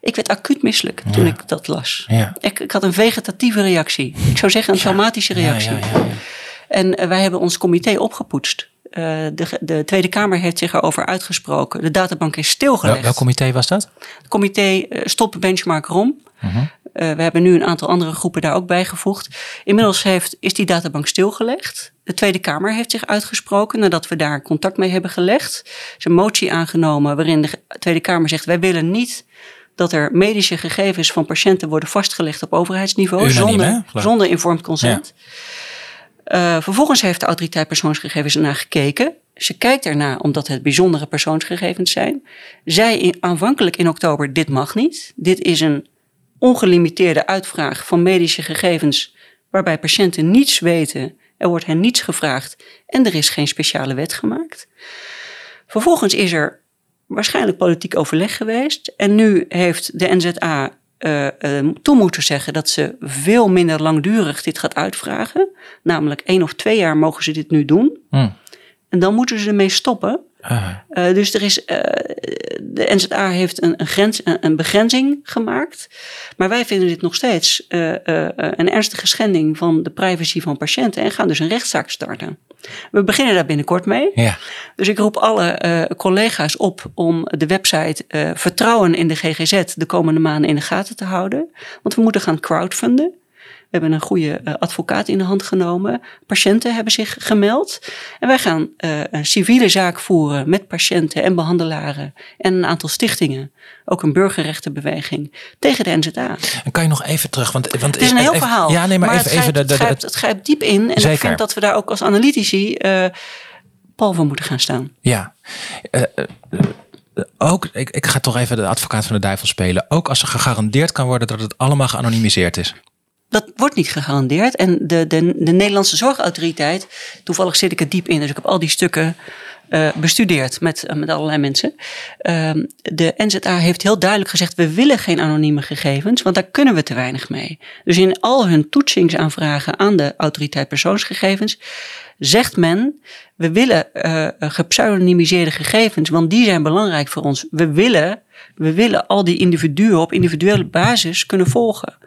Ik werd acuut misselijk toen ik dat las. Ik, ik, had een vegetatieve reactie. Ik zou zeggen een traumatische reactie. En eh, wij hebben ons comité opgepoetst. Uh, de, de, Tweede Kamer heeft zich erover uitgesproken. De databank is stilgelegd. Wel, welk comité was dat? Het comité uh, Stop Benchmark ROM. Uh -huh. uh, we hebben nu een aantal andere groepen daar ook bijgevoegd. Inmiddels heeft, is die databank stilgelegd. De Tweede Kamer heeft zich uitgesproken nadat we daar contact mee hebben gelegd. Er is een motie aangenomen waarin de Tweede Kamer zegt: wij willen niet dat er medische gegevens van patiënten worden vastgelegd op overheidsniveau Unaniem, zonder, zonder informed consent. Ja. Uh, vervolgens heeft de autoriteit persoonsgegevens ernaar gekeken. Ze kijkt ernaar omdat het bijzondere persoonsgegevens zijn. Zij in, aanvankelijk in oktober: dit mag niet. Dit is een ongelimiteerde uitvraag van medische gegevens waarbij patiënten niets weten. Er wordt hen niets gevraagd en er is geen speciale wet gemaakt. Vervolgens is er waarschijnlijk politiek overleg geweest. En nu heeft de NZA uh, uh, toe moeten zeggen dat ze veel minder langdurig dit gaat uitvragen. Namelijk één of twee jaar mogen ze dit nu doen. Hmm. En dan moeten ze ermee stoppen. Uh. dus er is, de NZA heeft een, een, grens, een, een, begrenzing gemaakt. Maar wij vinden dit nog steeds een ernstige schending van de privacy van patiënten. En gaan dus een rechtszaak starten. We beginnen daar binnenkort mee. Ja. Dus ik roep alle collega's op om de website Vertrouwen in de GGZ de komende maanden in de gaten te houden. Want we moeten gaan crowdfunden. We hebben een goede uh, advocaat in de hand genomen. Patiënten hebben zich gemeld. En wij gaan uh, een civiele zaak voeren met patiënten en behandelaren en een aantal stichtingen. Ook een burgerrechtenbeweging tegen de NZA. En kan je nog even terug? Want, want het is een heel even, verhaal. Ja, nee, maar, even, het, grijpt, even de, de, het, grijpt, het grijpt diep in. En Zeker. ik vind dat we daar ook als analytici uh, pal voor moeten gaan staan. Ja. Uh, ook, ik, ik ga toch even de advocaat van de duivel spelen. Ook als er gegarandeerd kan worden dat het allemaal geanonimiseerd is. Dat wordt niet gegarandeerd. En de, de, de Nederlandse Zorgautoriteit, toevallig zit ik er diep in, dus ik heb al die stukken uh, bestudeerd met, uh, met allerlei mensen. Uh, de NZA heeft heel duidelijk gezegd: we willen geen anonieme gegevens, want daar kunnen we te weinig mee. Dus in al hun toetsingsaanvragen aan de autoriteit persoonsgegevens zegt men: we willen uh, gepseudonymiseerde gegevens, want die zijn belangrijk voor ons. We willen, we willen al die individuen op individuele basis kunnen volgen.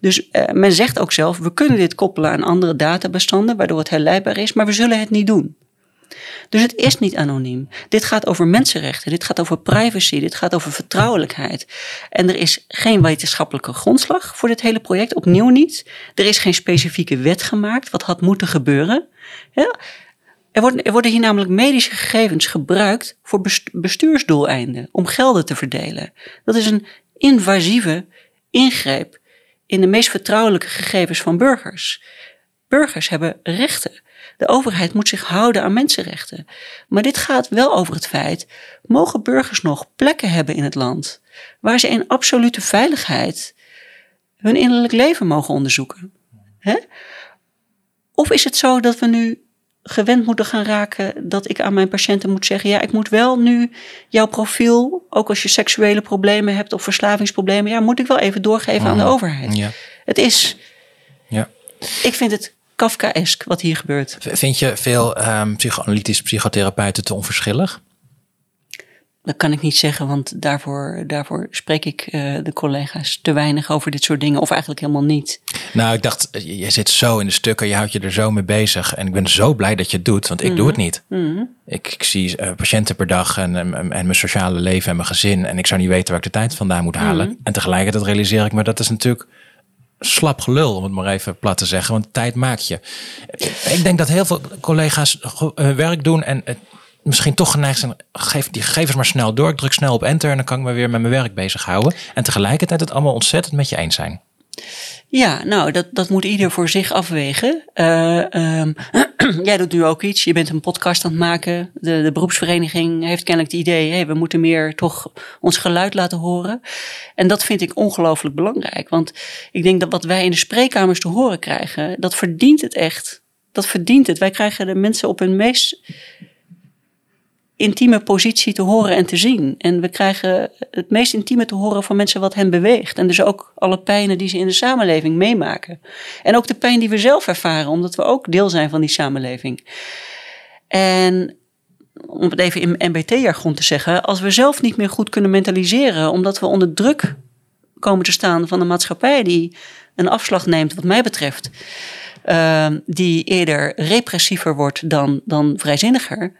Dus uh, men zegt ook zelf: we kunnen dit koppelen aan andere databestanden, waardoor het herleidbaar is, maar we zullen het niet doen. Dus het is niet anoniem. Dit gaat over mensenrechten, dit gaat over privacy, dit gaat over vertrouwelijkheid. En er is geen wetenschappelijke grondslag voor dit hele project, opnieuw niet. Er is geen specifieke wet gemaakt, wat had moeten gebeuren. Ja, er, worden, er worden hier namelijk medische gegevens gebruikt voor bestuursdoeleinden, om gelden te verdelen. Dat is een invasieve ingreep in de meest vertrouwelijke gegevens van burgers. Burgers hebben rechten. De overheid moet zich houden aan mensenrechten. Maar dit gaat wel over het feit: mogen burgers nog plekken hebben in het land waar ze in absolute veiligheid hun innerlijk leven mogen onderzoeken? Of is het zo dat we nu gewend moeten gaan raken dat ik aan mijn patiënten moet zeggen: ja, ik moet wel nu jouw profiel, ook als je seksuele problemen hebt of verslavingsproblemen, ja, moet ik wel even doorgeven aan de overheid. Ja. Het is. Ja. Ik vind het Kafkaesk wat hier gebeurt. Vind je veel um, psychoanalytische psychotherapeuten te onverschillig? Dat kan ik niet zeggen, want daarvoor, daarvoor spreek ik uh, de collega's te weinig over dit soort dingen, of eigenlijk helemaal niet. Nou, ik dacht, je zit zo in de stukken, je houdt je er zo mee bezig. En ik ben zo blij dat je het doet, want ik mm -hmm. doe het niet. Mm -hmm. ik, ik, zie uh, patiënten per dag en, en, en, mijn sociale leven en mijn gezin. En ik zou niet weten waar ik de tijd vandaan moet halen. Mm -hmm. En tegelijkertijd realiseer ik me dat is natuurlijk slap gelul, om het maar even plat te zeggen. Want tijd maakt je. Ik denk dat heel veel collega's hun werk doen en het misschien toch geneigd zijn. Geef die gegevens maar snel door. Ik druk snel op enter en dan kan ik me weer met mijn werk bezighouden. En tegelijkertijd het allemaal ontzettend met je eens zijn. Ja, nou, dat, dat moet ieder voor zich afwegen. Uh, um, jij doet nu ook iets. Je bent een podcast aan het maken. De, de beroepsvereniging heeft kennelijk het idee... Hey, we moeten meer toch ons geluid laten horen. En dat vind ik ongelooflijk belangrijk. Want ik denk dat wat wij in de spreekkamers te horen krijgen... dat verdient het echt. Dat verdient het. Wij krijgen de mensen op hun meest intieme positie te horen en te zien. En we krijgen het meest intieme te horen van mensen wat hen beweegt. En dus ook alle pijnen die ze in de samenleving meemaken. En ook de pijn die we zelf ervaren, omdat we ook deel zijn van die samenleving. En om het even in MBT-jargon te zeggen, als we zelf niet meer goed kunnen mentaliseren, omdat we onder druk komen te staan van een maatschappij die een afslag neemt, wat mij betreft, uh, die eerder repressiever wordt dan, dan vrijzinniger,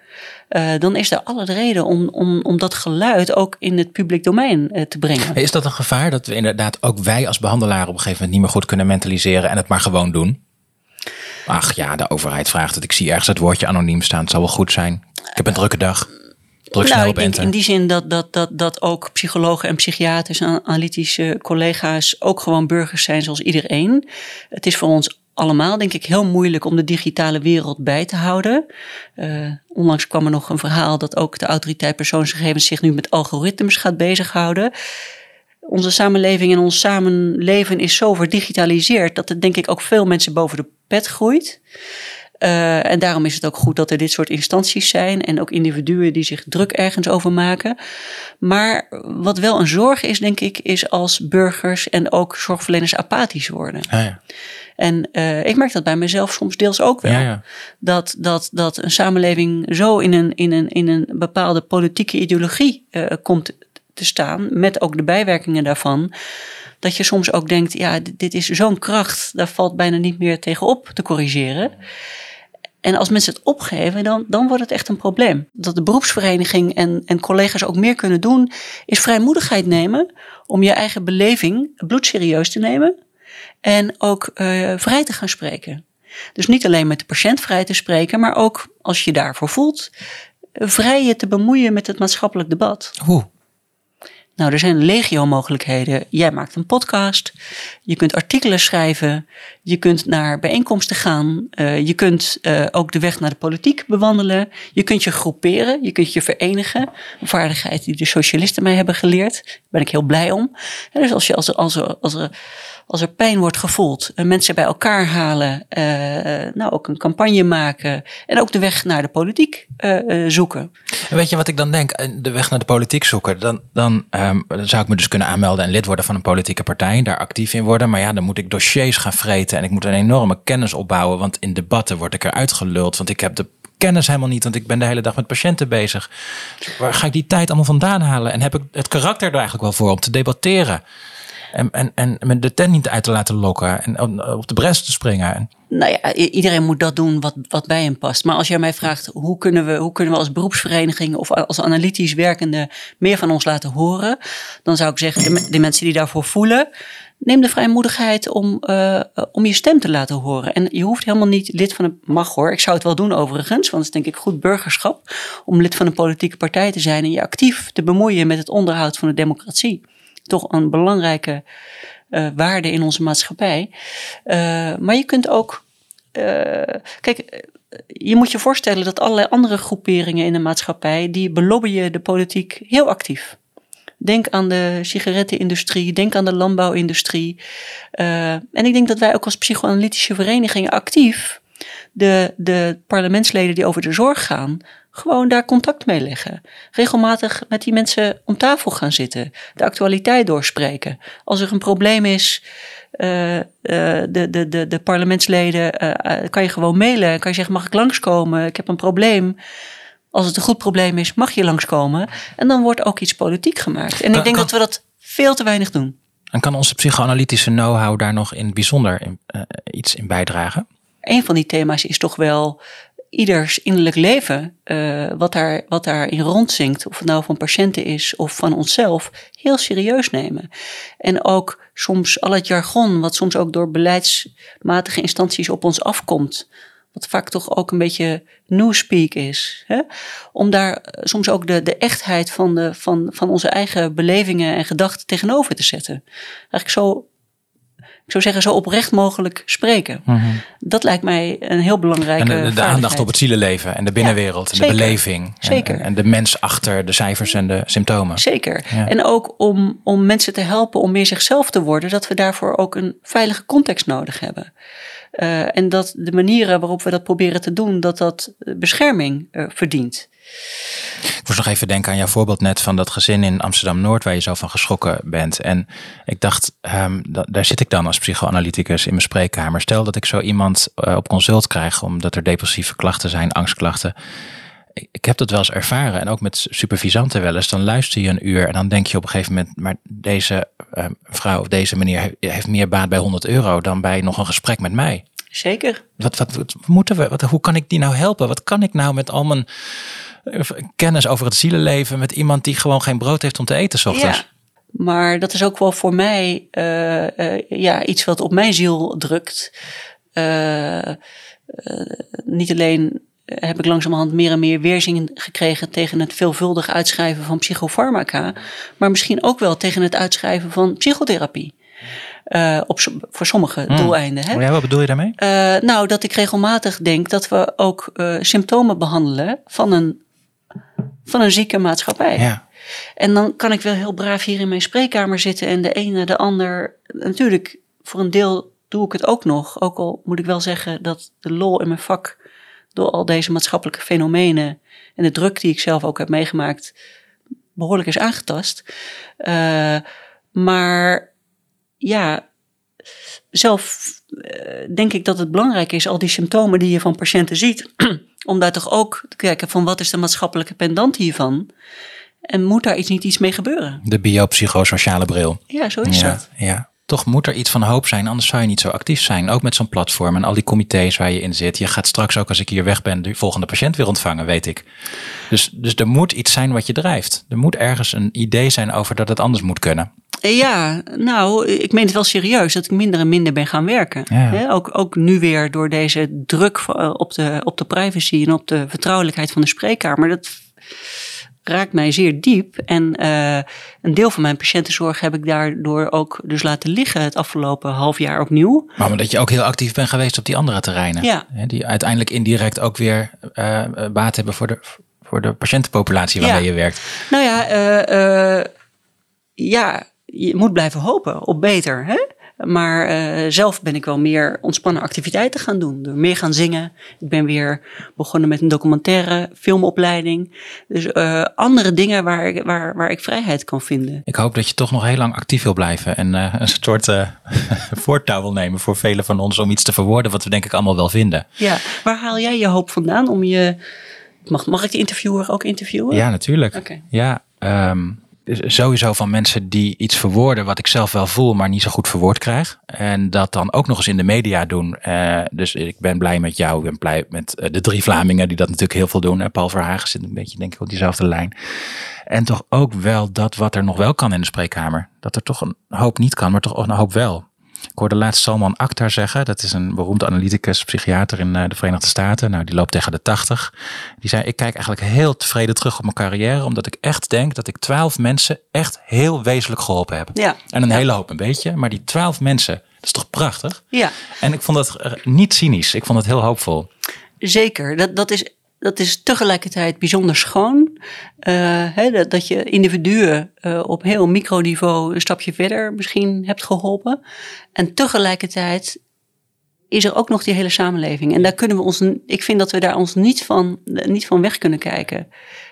uh, dan is er alle reden om, om, om dat geluid ook in het publiek domein uh, te brengen. Is dat een gevaar dat we inderdaad ook wij als behandelaren op een gegeven moment niet meer goed kunnen mentaliseren en het maar gewoon doen? Ach ja, de overheid vraagt het. Ik zie ergens het woordje anoniem staan. Het zal wel goed zijn. Ik heb een drukke dag. Druk nou, ik denk in die zin dat, dat, dat, dat ook psychologen en psychiaters en analytische collega's ook gewoon burgers zijn zoals iedereen. Het is voor ons allemaal, denk ik, heel moeilijk om de digitale wereld bij te houden. Uh, onlangs kwam er nog een verhaal dat ook de autoriteit persoonsgegevens zich nu met algoritmes gaat bezighouden. Onze samenleving en ons samenleven is zo verdigitaliseerd dat het denk ik ook veel mensen boven de pet groeit. Uh, en daarom is het ook goed dat er dit soort instanties zijn en ook individuen die zich druk ergens over maken. Maar wat wel een zorg is, denk ik, is als burgers en ook zorgverleners apathisch worden. Ah, ja. En uh, ik merk dat bij mezelf soms deels ook wel. Ja, ja. Dat, dat, dat een samenleving zo in een, in een, in een bepaalde politieke ideologie uh, komt te staan, met ook de bijwerkingen daarvan. Dat je soms ook denkt, ja, dit is zo'n kracht, daar valt bijna niet meer tegenop te corrigeren. En als mensen het opgeven, dan, dan wordt het echt een probleem. Dat de beroepsvereniging en, en collega's ook meer kunnen doen, is vrijmoedigheid nemen om je eigen beleving bloedserieus te nemen. En ook uh, vrij te gaan spreken. Dus niet alleen met de patiënt vrij te spreken, maar ook als je daarvoor voelt, vrij je te bemoeien met het maatschappelijk debat. Hoe? Nou, er zijn legio mogelijkheden. Jij maakt een podcast, je kunt artikelen schrijven, je kunt naar bijeenkomsten gaan, uh, je kunt uh, ook de weg naar de politiek bewandelen, je kunt je groeperen, je kunt je verenigen. Een vaardigheid die de socialisten mij hebben geleerd, daar ben ik heel blij om. En dus als, je, als, als, als, er, als er pijn wordt gevoeld, uh, mensen bij elkaar halen, nou ook een campagne maken en ook de weg naar de politiek zoeken. En weet je wat ik dan denk? De weg naar de politiek zoeken, dan, dan um, zou ik me dus kunnen aanmelden en lid worden van een politieke partij, daar actief in worden. Maar ja, dan moet ik dossiers gaan vreten en ik moet een enorme kennis opbouwen. Want in debatten word ik eruit geluld, want ik heb de kennis helemaal niet, want ik ben de hele dag met patiënten bezig. Waar ga ik die tijd allemaal vandaan halen? En heb ik het karakter er eigenlijk wel voor om te debatteren? En, en, en met de tent niet uit te laten lokken en op de bres te springen. Nou ja, iedereen moet dat doen wat, wat bij hem past. Maar als jij mij vraagt, hoe kunnen, we, hoe kunnen we als beroepsvereniging of als analytisch werkende meer van ons laten horen? Dan zou ik zeggen, de, de mensen die daarvoor voelen, neem de vrijmoedigheid om, uh, om je stem te laten horen. En je hoeft helemaal niet lid van een, mag hoor, ik zou het wel doen overigens, want het is denk ik goed burgerschap om lid van een politieke partij te zijn en je actief te bemoeien met het onderhoud van de democratie toch een belangrijke uh, waarde in onze maatschappij. Uh, maar je kunt ook. Uh, kijk, je moet je voorstellen dat allerlei andere groeperingen in de maatschappij. die belobbyen de politiek heel actief. Denk aan de sigarettenindustrie, denk aan de landbouwindustrie. en ik denk dat wij ook als psychoanalytische vereniging actief de, de parlementsleden die over de zorg gaan, gewoon daar contact mee leggen. Regelmatig met die mensen om tafel gaan zitten. De actualiteit doorspreken. Als er een probleem is, uh, uh, de, de, de, de parlementsleden, uh, kan je gewoon mailen. Kan je zeggen, mag ik langskomen? Ik heb een probleem. Als het een goed probleem is, mag je langskomen. En dan wordt ook iets politiek gemaakt. En ik denk dat we dat veel te weinig doen. En kan onze psychoanalytische know-how daar nog in bijzonder in, iets in bijdragen? Een van die thema's is toch wel ieders innerlijk leven, uh, wat, daar, wat daarin rondzinkt, of het nou van patiënten is of van onszelf, heel serieus nemen. En ook soms al het jargon, wat soms ook door beleidsmatige instanties op ons afkomt, wat vaak toch ook een beetje newspeak is. Hè? Om daar eh, soms ook de, de echtheid van, de, van, van onze eigen belevingen en gedachten tegenover te zetten. Eigenlijk zo ik zou zeggen, zo oprecht mogelijk spreken. Mhm. Dat lijkt mij een heel belangrijke. En de, aandacht op het zielenleven en de binnenwereld en de beleving. Zeker. En, en, de mens achter de cijfers en de symptomen. Zeker. En ook om, om mensen te helpen om meer zichzelf te worden, dat we daarvoor ook een veilige context nodig hebben. Uh, en dat de manieren waarop we dat proberen te doen, dat dat bescherming uh, verdient. Ik moest nog even denken aan jouw voorbeeld net van dat gezin in Amsterdam-Noord waar je zo van geschrokken bent. En ik dacht, um, daar zit ik dan als psychoanalyticus in mijn spreekkamer. Stel dat ik zo iemand uh, op consult krijg omdat er depressieve klachten zijn, angstklachten. Ik, ik heb dat wel eens ervaren en ook met supervisanten wel eens. Dan luister je een uur en dan denk je op een gegeven moment, maar deze uh, vrouw of deze meneer heeft meer baat bij 100 euro dan bij nog een gesprek met mij. Zeker. Wat, wat, wat moeten we, wat, hoe kan ik die nou helpen? Wat kan ik nou met al mijn kennis over het zielenleven met iemand die gewoon geen brood heeft om te eten s ochtends. Ja. Maar dat is ook wel voor mij uh, uh, ja, iets wat op mijn ziel drukt. Uh, niet alleen heb ik langzamerhand meer en meer weerzin gekregen tegen het veelvuldig uitschrijven van psychofarmaca, maar misschien ook wel tegen het uitschrijven van psychotherapie. Uh, op, voor sommige hmm. doeleinden. Hè? Ja, wat bedoel je daarmee? Uh, nou, dat ik regelmatig denk dat we ook uh, symptomen behandelen van een van een zieke maatschappij. Ja. En dan kan ik wel heel braaf hier in mijn spreekkamer zitten en de ene, de ander. Natuurlijk, voor een deel doe ik het ook nog. Ook al moet ik wel zeggen dat de lol in mijn vak door al deze maatschappelijke fenomenen en de druk die ik zelf ook heb meegemaakt behoorlijk is aangetast. Uh, maar ja, zelf uh, denk ik dat het belangrijk is, al die symptomen die je van patiënten ziet, om daar toch ook te kijken van wat is de maatschappelijke pendant hiervan? En moet daar iets niet iets mee gebeuren? De biopsychosociale bril. Ja, zo is ja, dat. Ja. Toch moet er iets van hoop zijn, anders zou je niet zo actief zijn. Ook met zo'n platform en al die comité's waar je in zit. Je gaat straks ook als ik hier weg ben de volgende patiënt weer ontvangen, weet ik. Dus, dus er moet iets zijn wat je drijft. Er moet ergens een idee zijn over dat het anders moet kunnen. Ja, nou, ik meen het wel serieus dat ik minder en minder ben gaan werken. Ja. ook, ook nu weer door deze druk op de, op de privacy en op de vertrouwelijkheid van de spreekkamer. Dat raakt mij zeer diep. En uh, een deel van mijn patiëntenzorg heb ik daardoor ook dus laten liggen het afgelopen half jaar opnieuw. Maar omdat je ook heel actief bent geweest op die andere terreinen. Ja. Die uiteindelijk indirect ook weer uh, baat hebben voor de, voor de patiëntenpopulatie waarmee je werkt. Nou ja, uh, ja, je moet blijven hopen op beter. Hè? Maar uh, zelf ben ik wel meer ontspannen activiteiten gaan doen. Door meer gaan zingen. Ik ben weer begonnen met een documentaire, filmopleiding. Dus uh, andere dingen waar, waar, waar ik vrijheid kan vinden. Ik hoop dat je toch nog heel lang actief wil blijven. En uh, een soort voortouw wil nemen voor velen van ons om iets te verwoorden wat we denk ik allemaal wel vinden. Ja, waar haal jij je hoop vandaan om je... Mag, mag ik de interviewer ook interviewen? Ja, natuurlijk. Okay. Ja, um, sowieso van mensen die iets verwoorden wat ik zelf wel voel, maar niet zo goed verwoord krijg. En dat dan ook nog eens in de media doen. Uh, dus ik ben blij met jou, ik ben blij met uh, de drie Vlamingen die dat natuurlijk heel veel doen. En Paul Verhagen zit een beetje denk ik op diezelfde lijn. En toch ook wel dat wat er nog wel kan in de spreekkamer. Dat er toch een hoop niet kan, maar toch een hoop wel. Ik hoorde laatst Salman Akhtar zeggen, dat is een beroemde analyticus, psychiater in de Verenigde Staten. Nou, die loopt tegen de 80. Die zei: Ik kijk eigenlijk heel tevreden terug op mijn carrière, omdat ik echt denk dat ik twaalf mensen echt heel wezenlijk geholpen heb. Ja. En een ja. hele hoop een beetje, maar die twaalf mensen, dat is toch prachtig? Ja. En ik vond dat niet cynisch, ik vond het heel hoopvol. Zeker, dat, dat is dat is tegelijkertijd bijzonder schoon. Hè, dat, je individuen uh, op heel microniveau een stapje verder misschien hebt geholpen. En tegelijkertijd is er ook nog die hele samenleving. En daar kunnen we ons, ik vind dat we daar ons niet van, niet van weg kunnen kijken.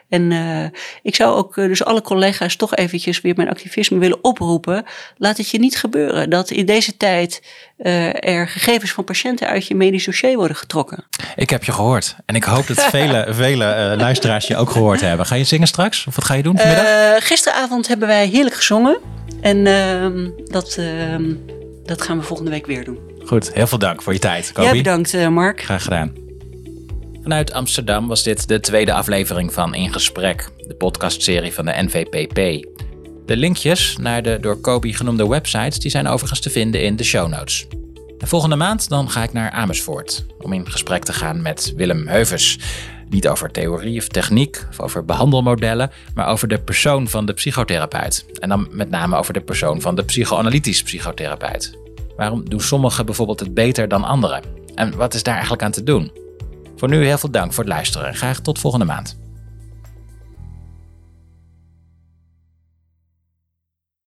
En uh, ik zou ook dus alle collega's toch eventjes weer mijn activisme willen oproepen. Laat het je niet gebeuren dat in deze tijd uh, er gegevens van patiënten uit je medisch dossier worden getrokken. Ik heb je gehoord. En ik hoop dat vele, vele luisteraars je ook gehoord hebben. Ga je zingen straks? Of wat ga je doen vanmiddag? gisteravond hebben wij heerlijk gezongen. En ehm, dat, dat gaan we volgende week weer doen. Goed, heel veel dank voor je tijd. Kobi. Jij bedankt, Mark. Graag gedaan. Vanuit Amsterdam was dit de tweede aflevering van In Gesprek, de podcastserie van de NVPP. De linkjes naar de door Kobi genoemde websites die zijn overigens te vinden in de show notes. En volgende maand dan ga ik naar Amersfoort om in gesprek te gaan met Willem Heuvers. Niet over theorie of techniek of over behandelmodellen, maar over de persoon van de psychotherapeut. En dan met name over de persoon van de psychoanalytisch psychotherapeut. Waarom doen sommigen bijvoorbeeld het beter dan anderen? En wat is daar eigenlijk aan te doen? Voor nu heel veel dank voor het luisteren en graag tot volgende maand.